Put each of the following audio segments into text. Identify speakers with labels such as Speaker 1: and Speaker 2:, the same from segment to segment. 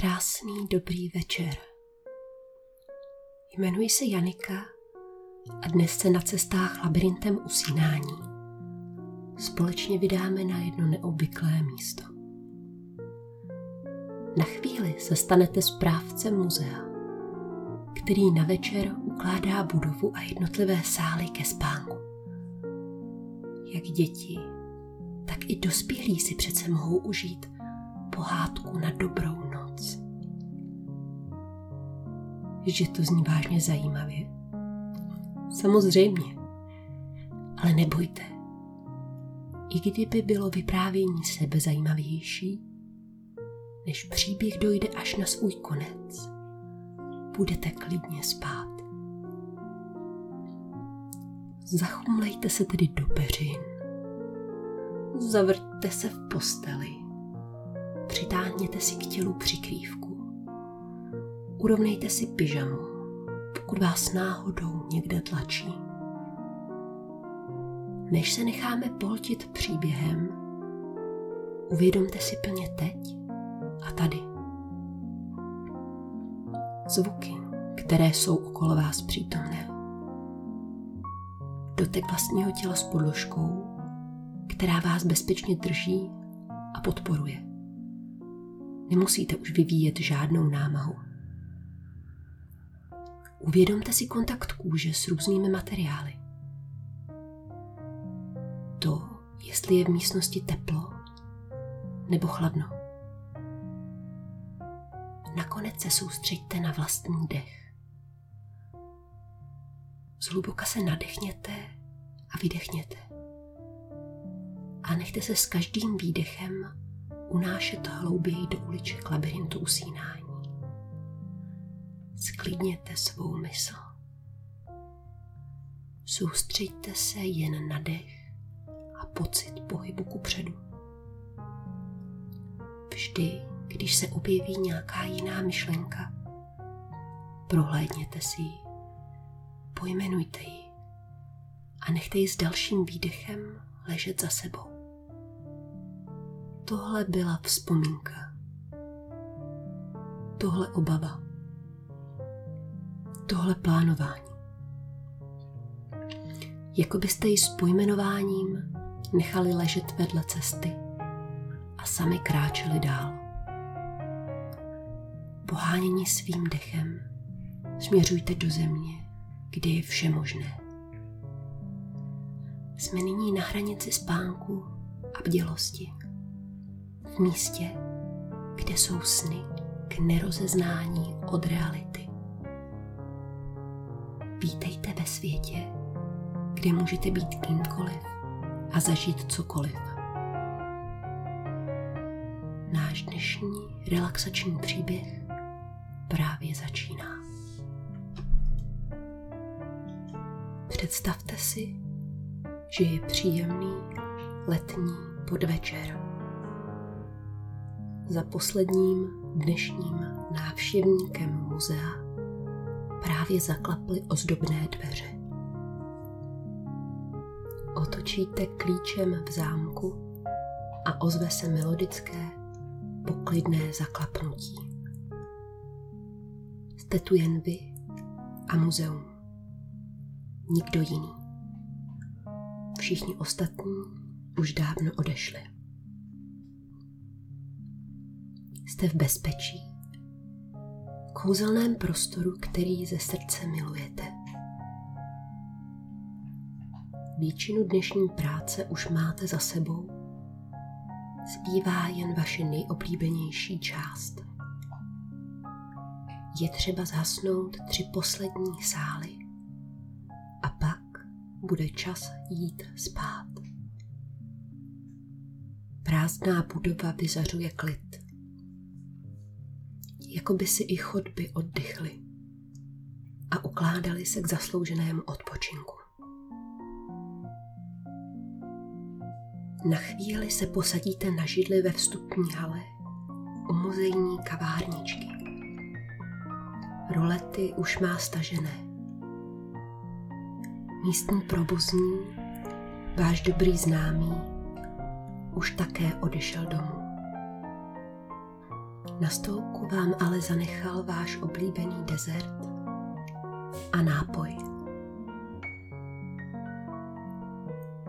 Speaker 1: Krásný dobrý večer. Jmenuji se Janika a dnes se na cestách labirintem usínání společně vydáme na jedno neobvyklé místo. Na chvíli se stanete správcem muzea, který na večer ukládá budovu a jednotlivé sály ke spánku. Jak děti, tak i dospělí si přece mohou užít pohádku na dobrou noc. Že to zní vážně zajímavě? Samozřejmě. Ale nebojte. I kdyby bylo vyprávění sebe zajímavější, než příběh dojde až na svůj konec, budete klidně spát. Zachumlejte se tedy do peřin, zavrťte se v posteli Přitáhněte si k tělu přikrývku. Urovnejte si pyžamu, pokud vás náhodou někde tlačí. Než se necháme poltit příběhem, uvědomte si plně teď a tady. Zvuky, které jsou okolo vás přítomné. Dotek vlastního těla s podložkou, která vás bezpečně drží a podporuje. Nemusíte už vyvíjet žádnou námahu. Uvědomte si kontakt kůže s různými materiály. To, jestli je v místnosti teplo nebo chladno. Nakonec se soustřeďte na vlastní dech. Zhluboka se nadechněte a vydechněte. A nechte se s každým výdechem unášet hlouběji do uliček labirintu usínání. Sklidněte svou mysl. Soustřeďte se jen na dech a pocit pohybu ku předu. Vždy, když se objeví nějaká jiná myšlenka, prohlédněte si ji, pojmenujte ji a nechte ji s dalším výdechem ležet za sebou. Tohle byla vzpomínka. Tohle obava. Tohle plánování. Jako byste ji s pojmenováním nechali ležet vedle cesty a sami kráčeli dál. Pohánění svým dechem směřujte do země, kde je vše možné. Jsme nyní na hranici spánku a bdělosti místě, kde jsou sny k nerozeznání od reality. Vítejte ve světě, kde můžete být kýmkoliv a zažít cokoliv. Náš dnešní relaxační příběh právě začíná. Představte si, že je příjemný letní podvečer za posledním dnešním návštěvníkem muzea právě zaklaply ozdobné dveře. Otočíte klíčem v zámku a ozve se melodické, poklidné zaklapnutí. Jste tu jen vy a muzeum. Nikdo jiný. Všichni ostatní už dávno odešli. Jste v bezpečí. Kouzelném prostoru, který ze srdce milujete. Většinu dnešní práce už máte za sebou. Zbývá jen vaše nejoblíbenější část. Je třeba zhasnout tři poslední sály a pak bude čas jít spát. Prázdná budova vyzařuje klid jako by si i chodby oddychly a ukládali se k zaslouženému odpočinku. Na chvíli se posadíte na židli ve vstupní hale u muzejní kavárničky. Rolety už má stažené. Místní probuzní, váš dobrý známý, už také odešel domů. Na stolku vám ale zanechal váš oblíbený dezert a nápoj.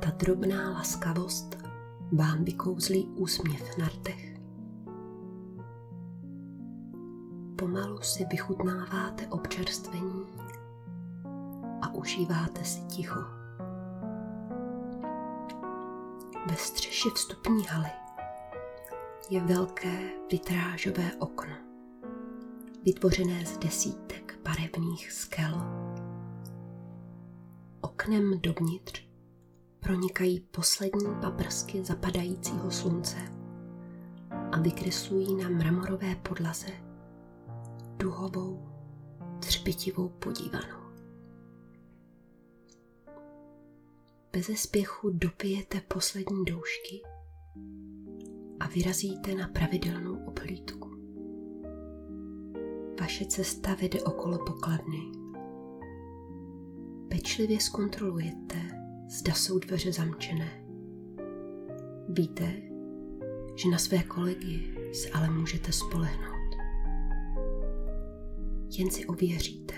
Speaker 1: Ta drobná laskavost vám vykouzlí úsměv na rtech. Pomalu si vychutnáváte občerstvení a užíváte si ticho. Ve střeši vstupní haly je velké vitrážové okno, vytvořené z desítek barevných skel. Oknem dovnitř pronikají poslední paprsky zapadajícího slunce a vykreslují na mramorové podlaze duhovou, třpitivou podívanou. Bez spěchu dopijete poslední doušky vyrazíte na pravidelnou obhlídku. Vaše cesta vede okolo pokladny. Pečlivě zkontrolujete, zda jsou dveře zamčené. Víte, že na své kolegy se ale můžete spolehnout. Jen si ověříte,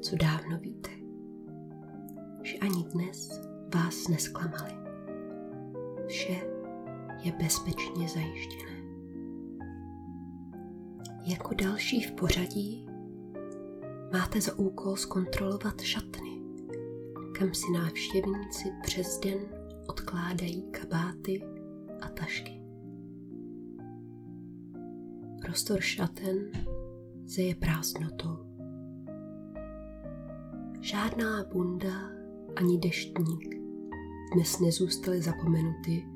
Speaker 1: co dávno víte, že ani dnes vás nesklamali. Je bezpečně zajištěné. Jako další v pořadí máte za úkol zkontrolovat šatny, kam si návštěvníci přes den odkládají kabáty a tašky. Prostor šaten zeje prázdnotou. Žádná bunda ani deštník dnes nezůstaly zapomenuty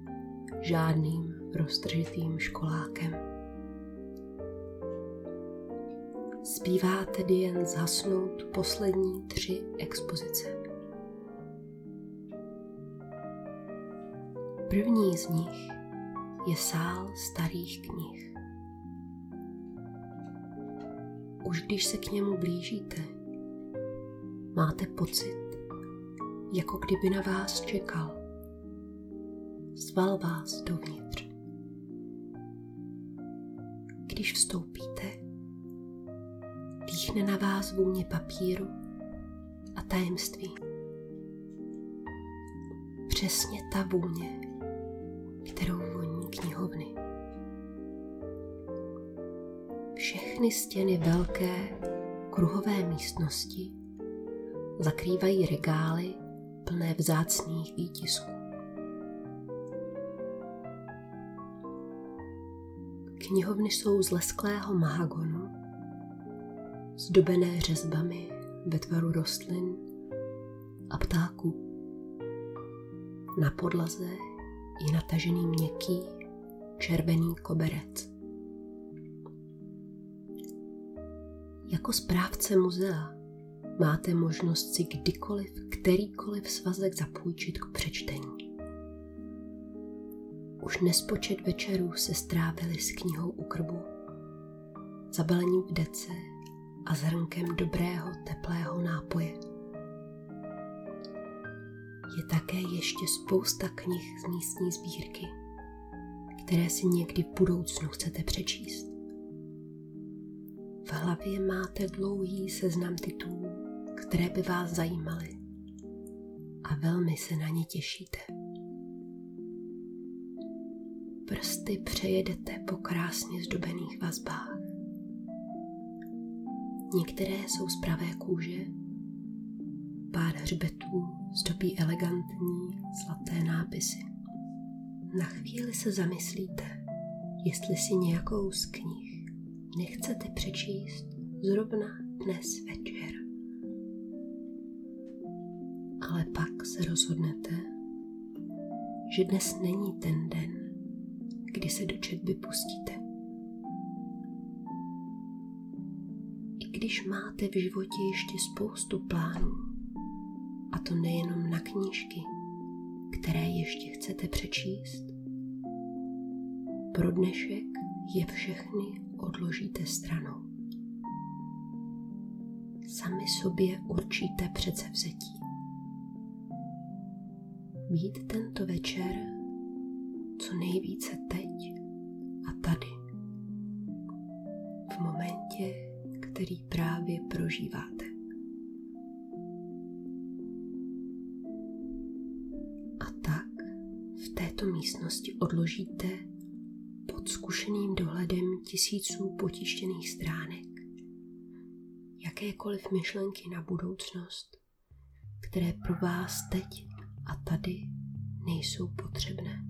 Speaker 1: žádným roztržitým školákem. Zbývá tedy jen zhasnout poslední tři expozice. První z nich je sál starých knih. Už když se k němu blížíte, máte pocit, jako kdyby na vás čekal zval vás dovnitř. Když vstoupíte, dýchne na vás vůně papíru a tajemství. Přesně ta vůně, kterou voní knihovny. Všechny stěny velké kruhové místnosti zakrývají regály plné vzácných výtisků. Knihovny jsou z lesklého mahagonu, zdobené řezbami ve tvaru rostlin a ptáků. Na podlaze je natažený měkký červený koberec. Jako správce muzea máte možnost si kdykoliv kterýkoliv svazek zapůjčit k přečtení. Už nespočet večerů se strávili s knihou u krbu, zabalením v dece a zhrnkem dobrého teplého nápoje. Je také ještě spousta knih z místní sbírky, které si někdy v budoucnu chcete přečíst. V hlavě máte dlouhý seznam titulů, které by vás zajímaly a velmi se na ně těšíte prsty přejedete po krásně zdobených vazbách. Některé jsou z pravé kůže, pár hřbetů zdobí elegantní zlaté nápisy. Na chvíli se zamyslíte, jestli si nějakou z knih nechcete přečíst zrovna dnes večer. Ale pak se rozhodnete, že dnes není ten den, kdy se do četby pustíte. I když máte v životě ještě spoustu plánů, a to nejenom na knížky, které ještě chcete přečíst, pro dnešek je všechny odložíte stranou. Sami sobě určíte přece vzetí. Být tento večer co nejvíce teď a tady v momentě, který právě prožíváte. A tak v této místnosti odložíte pod zkušeným dohledem tisíců potištěných stránek jakékoliv myšlenky na budoucnost, které pro vás teď a tady nejsou potřebné.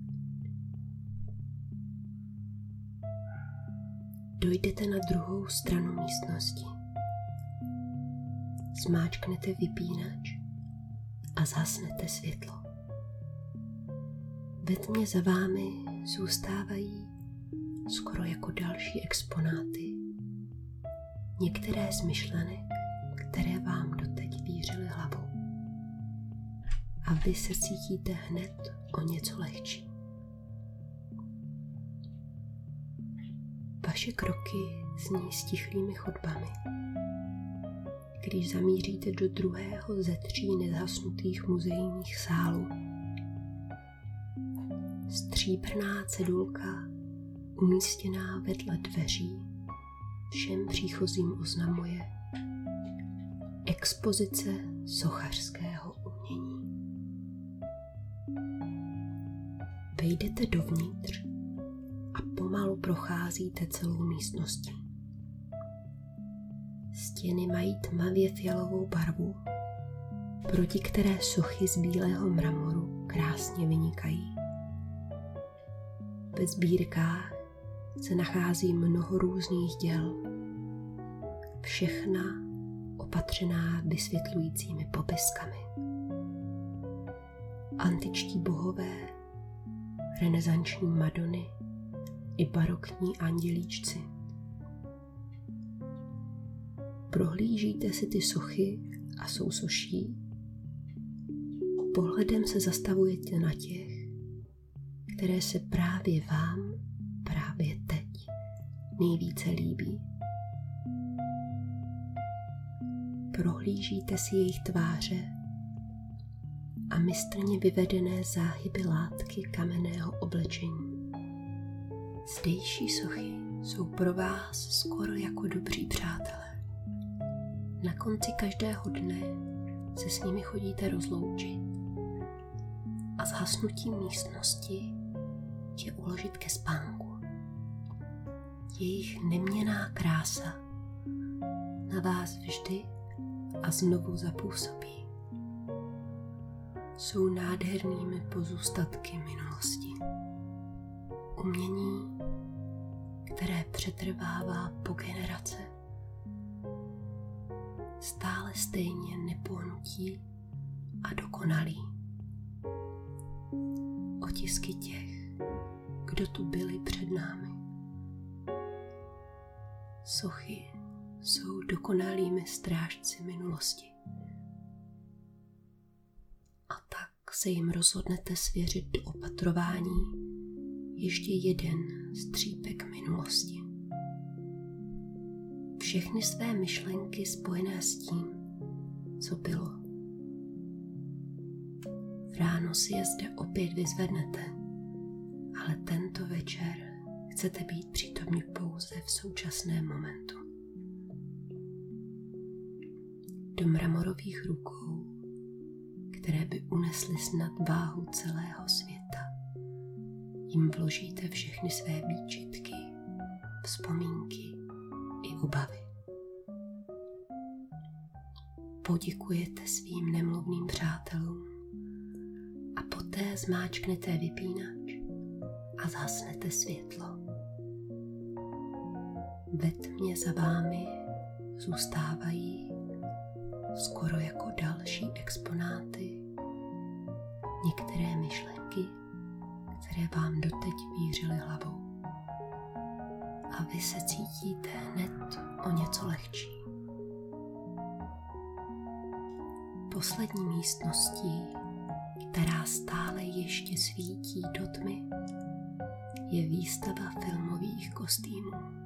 Speaker 1: Dojdete na druhou stranu místnosti. Zmáčknete vypínač a zhasnete světlo. Ve tmě za vámi zůstávají skoro jako další exponáty některé z myšlenek, které vám doteď vířily hlavou. A vy se cítíte hned o něco lehčí. Vaše kroky zní stichlými chodbami. Když zamíříte do druhého ze tří nezhasnutých muzejních sálů, stříbrná cedulka umístěná vedle dveří všem příchozím oznamuje expozice sochařského umění. Vejdete dovnitř pomalu procházíte celou místností. Stěny mají tmavě fialovou barvu, proti které sochy z bílého mramoru krásně vynikají. Ve sbírkách se nachází mnoho různých děl, všechna opatřená vysvětlujícími popiskami. Antičtí bohové, renesanční madony i barokní andělíčci. Prohlížíte si ty sochy a sousoší. Pohledem se zastavujete na těch, které se právě vám právě teď nejvíce líbí. Prohlížíte si jejich tváře a mistrně vyvedené záhyby látky kamenného oblečení. Zdejší sochy jsou pro vás skoro jako dobří přátelé. Na konci každého dne se s nimi chodíte rozloučit a zhasnutím místnosti tě uložit ke spánku jejich neměná krása na vás vždy a znovu zapůsobí. Jsou nádhernými pozůstatky minulosti. Umění, které přetrvává po generace, stále stejně nepohnutí a dokonalý. Otisky těch, kdo tu byli před námi. Sochy jsou dokonalými strážci minulosti. A tak se jim rozhodnete svěřit do opatrování ještě jeden střípek minulosti. Všechny své myšlenky spojené s tím, co bylo. Ráno si je zde opět vyzvednete, ale tento večer chcete být přítomni pouze v současném momentu. Do mramorových rukou, které by unesly snad váhu celého světa, jim vložíte všechny své výčitky, vzpomínky i obavy. Poděkujete svým nemluvným přátelům a poté zmáčknete vypínač a zhasnete světlo. Ve tmě za vámi zůstávají skoro jako další exponáty některé myšlenky, které vám doteď vířily hlavou. A vy se cítíte hned o něco lehčí. Poslední místností, která stále ještě svítí do tmy, je výstava filmových kostýmů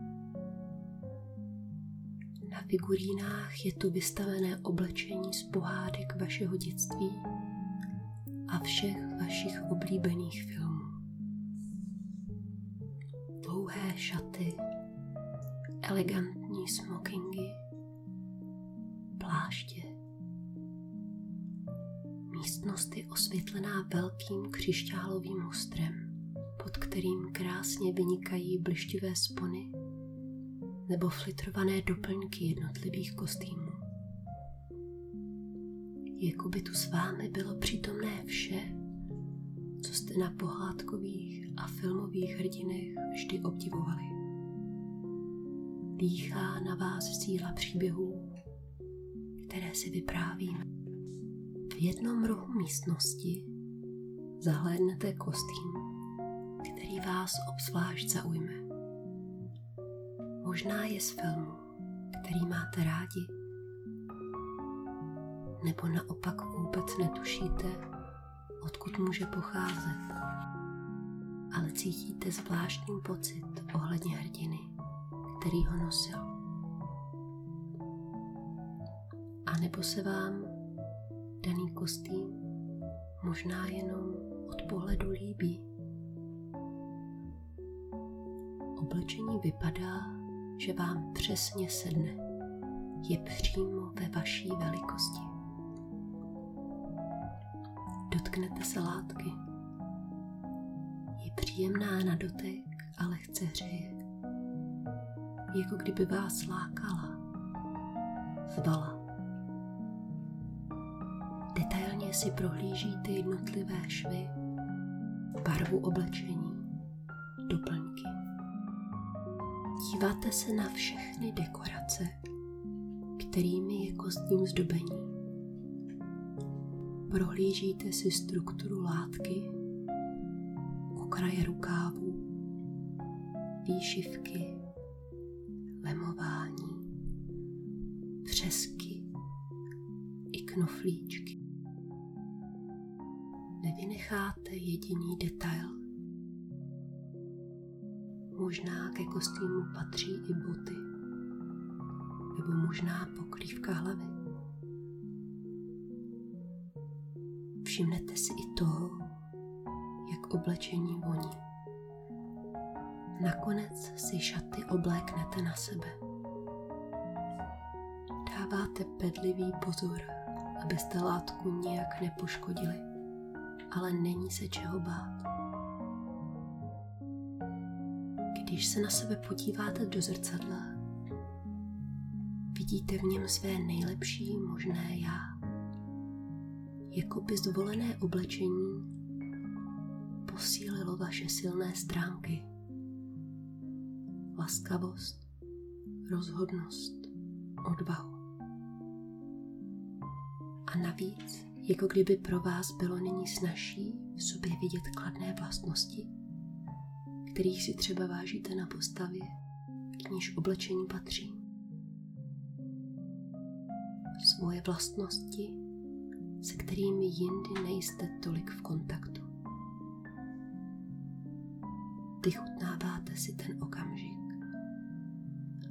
Speaker 1: figurínách je tu vystavené oblečení z pohádek vašeho dětství a všech vašich oblíbených filmů. Šaty, elegantní smokingy, pláště. Místnost je osvětlená velkým křišťálovým lustrem, pod kterým krásně vynikají blištivé spony nebo flitrované doplňky jednotlivých kostýmů. Jako by tu s vámi bylo přítomné vše, co jste na pohádkových a filmových hrdinech vždy obdivovali. Dýchá na vás síla příběhů, které si vyprávíme. V jednom rohu místnosti zahlédnete kostým, který vás obzvlášť zaujme. Možná je z filmu, který máte rádi, nebo naopak vůbec netušíte, odkud může pocházet, ale cítíte zvláštní pocit ohledně hrdiny, který ho nosil. A nebo se vám daný kostým možná jenom od pohledu líbí. Oblečení vypadá, že vám přesně sedne. Je přímo ve vaší velikosti. Dotknete se látky. Je příjemná na dotek a lehce hřeje. Jako kdyby vás lákala, zvala. Detailně si prohlížíte jednotlivé švy, barvu oblečení, doplňky. Díváte se na všechny dekorace, kterými je kostním zdobení. Prohlížíte si strukturu látky, okraje rukávů, výšivky, lemování, přesky i knoflíčky. Nevynecháte jediný detail, Možná ke kostýmu patří i boty, nebo možná pokrývka hlavy. Všimnete si i toho, oblečení voní. Nakonec si šaty obléknete na sebe. Dáváte bedlivý pozor, abyste látku nijak nepoškodili, ale není se čeho bát. Když se na sebe podíváte do zrcadla, vidíte v něm své nejlepší možné já. Jako by zvolené oblečení posílilo vaše silné stránky. Laskavost, rozhodnost, odvahu. A navíc, jako kdyby pro vás bylo nyní snažší v sobě vidět kladné vlastnosti, kterých si třeba vážíte na postavě, k níž oblečení patří. Svoje vlastnosti, se kterými jindy nejste tolik v kontaktu. Vychutnáváte si ten okamžik.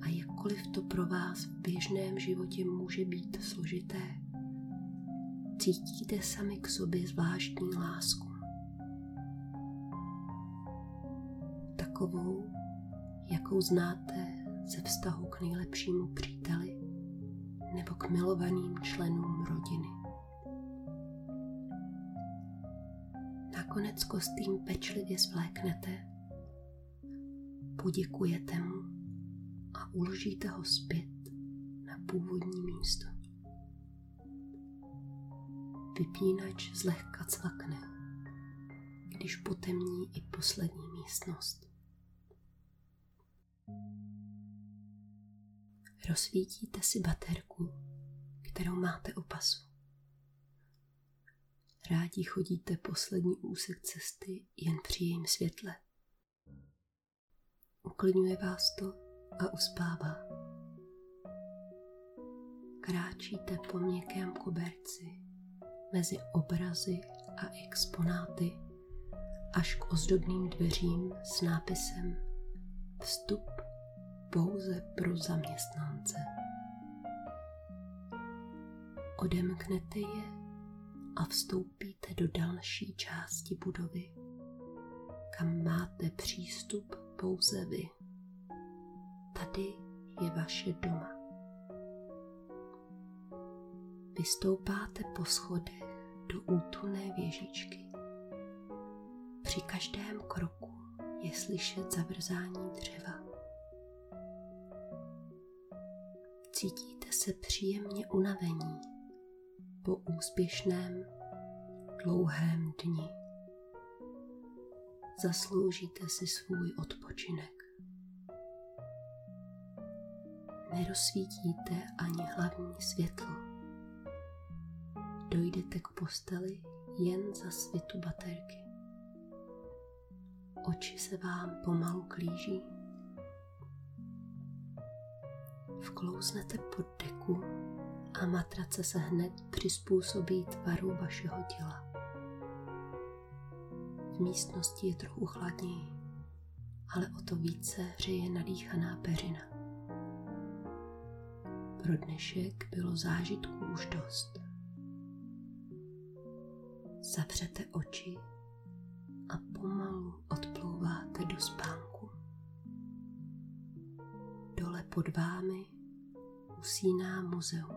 Speaker 1: A jakkoliv to pro vás v běžném životě může být složité, cítíte sami k sobě zvláštní lásku. takovou, jakou znáte ze vztahu k nejlepšímu příteli nebo k milovaným členům rodiny. Nakonec kostým pečlivě zvléknete, poděkujete mu a uložíte ho zpět na původní místo. Vypínač zlehka cvakne, když potemní i poslední místnost. Rozsvítíte si baterku, kterou máte u pasu. Rádi chodíte poslední úsek cesty jen při jejím světle. Uklidňuje vás to a uspává. Kráčíte po měkkém koberci mezi obrazy a exponáty až k ozdobným dveřím s nápisem Vstup pouze pro zaměstnance. Odemknete je a vstoupíte do další části budovy, kam máte přístup pouze vy. Tady je vaše doma. Vystoupáte po schodech do útulné věžičky. Při každém kroku je slyšet zavrzání dřeva. Cítíte se příjemně unavení po úspěšném dlouhém dni. Zasloužíte si svůj odpočinek. Nerozsvítíte ani hlavní světlo. Dojdete k posteli jen za světu baterky. Oči se vám pomalu klíží. Vklouznete pod deku a matrace se hned přizpůsobí tvaru vašeho těla. V místnosti je trochu chladněji, ale o to více hřeje nadýchaná peřina. Pro dnešek bylo zážitků už dost. Zavřete oči a pomalu odplouváte do spánku. Dole pod vámi usíná muzeum.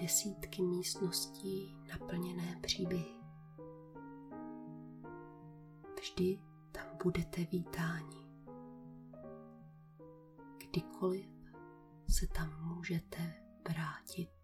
Speaker 1: Desítky místností naplněné příběhy. Vždy tam budete vítáni. Kdykoliv se tam můžete vrátit.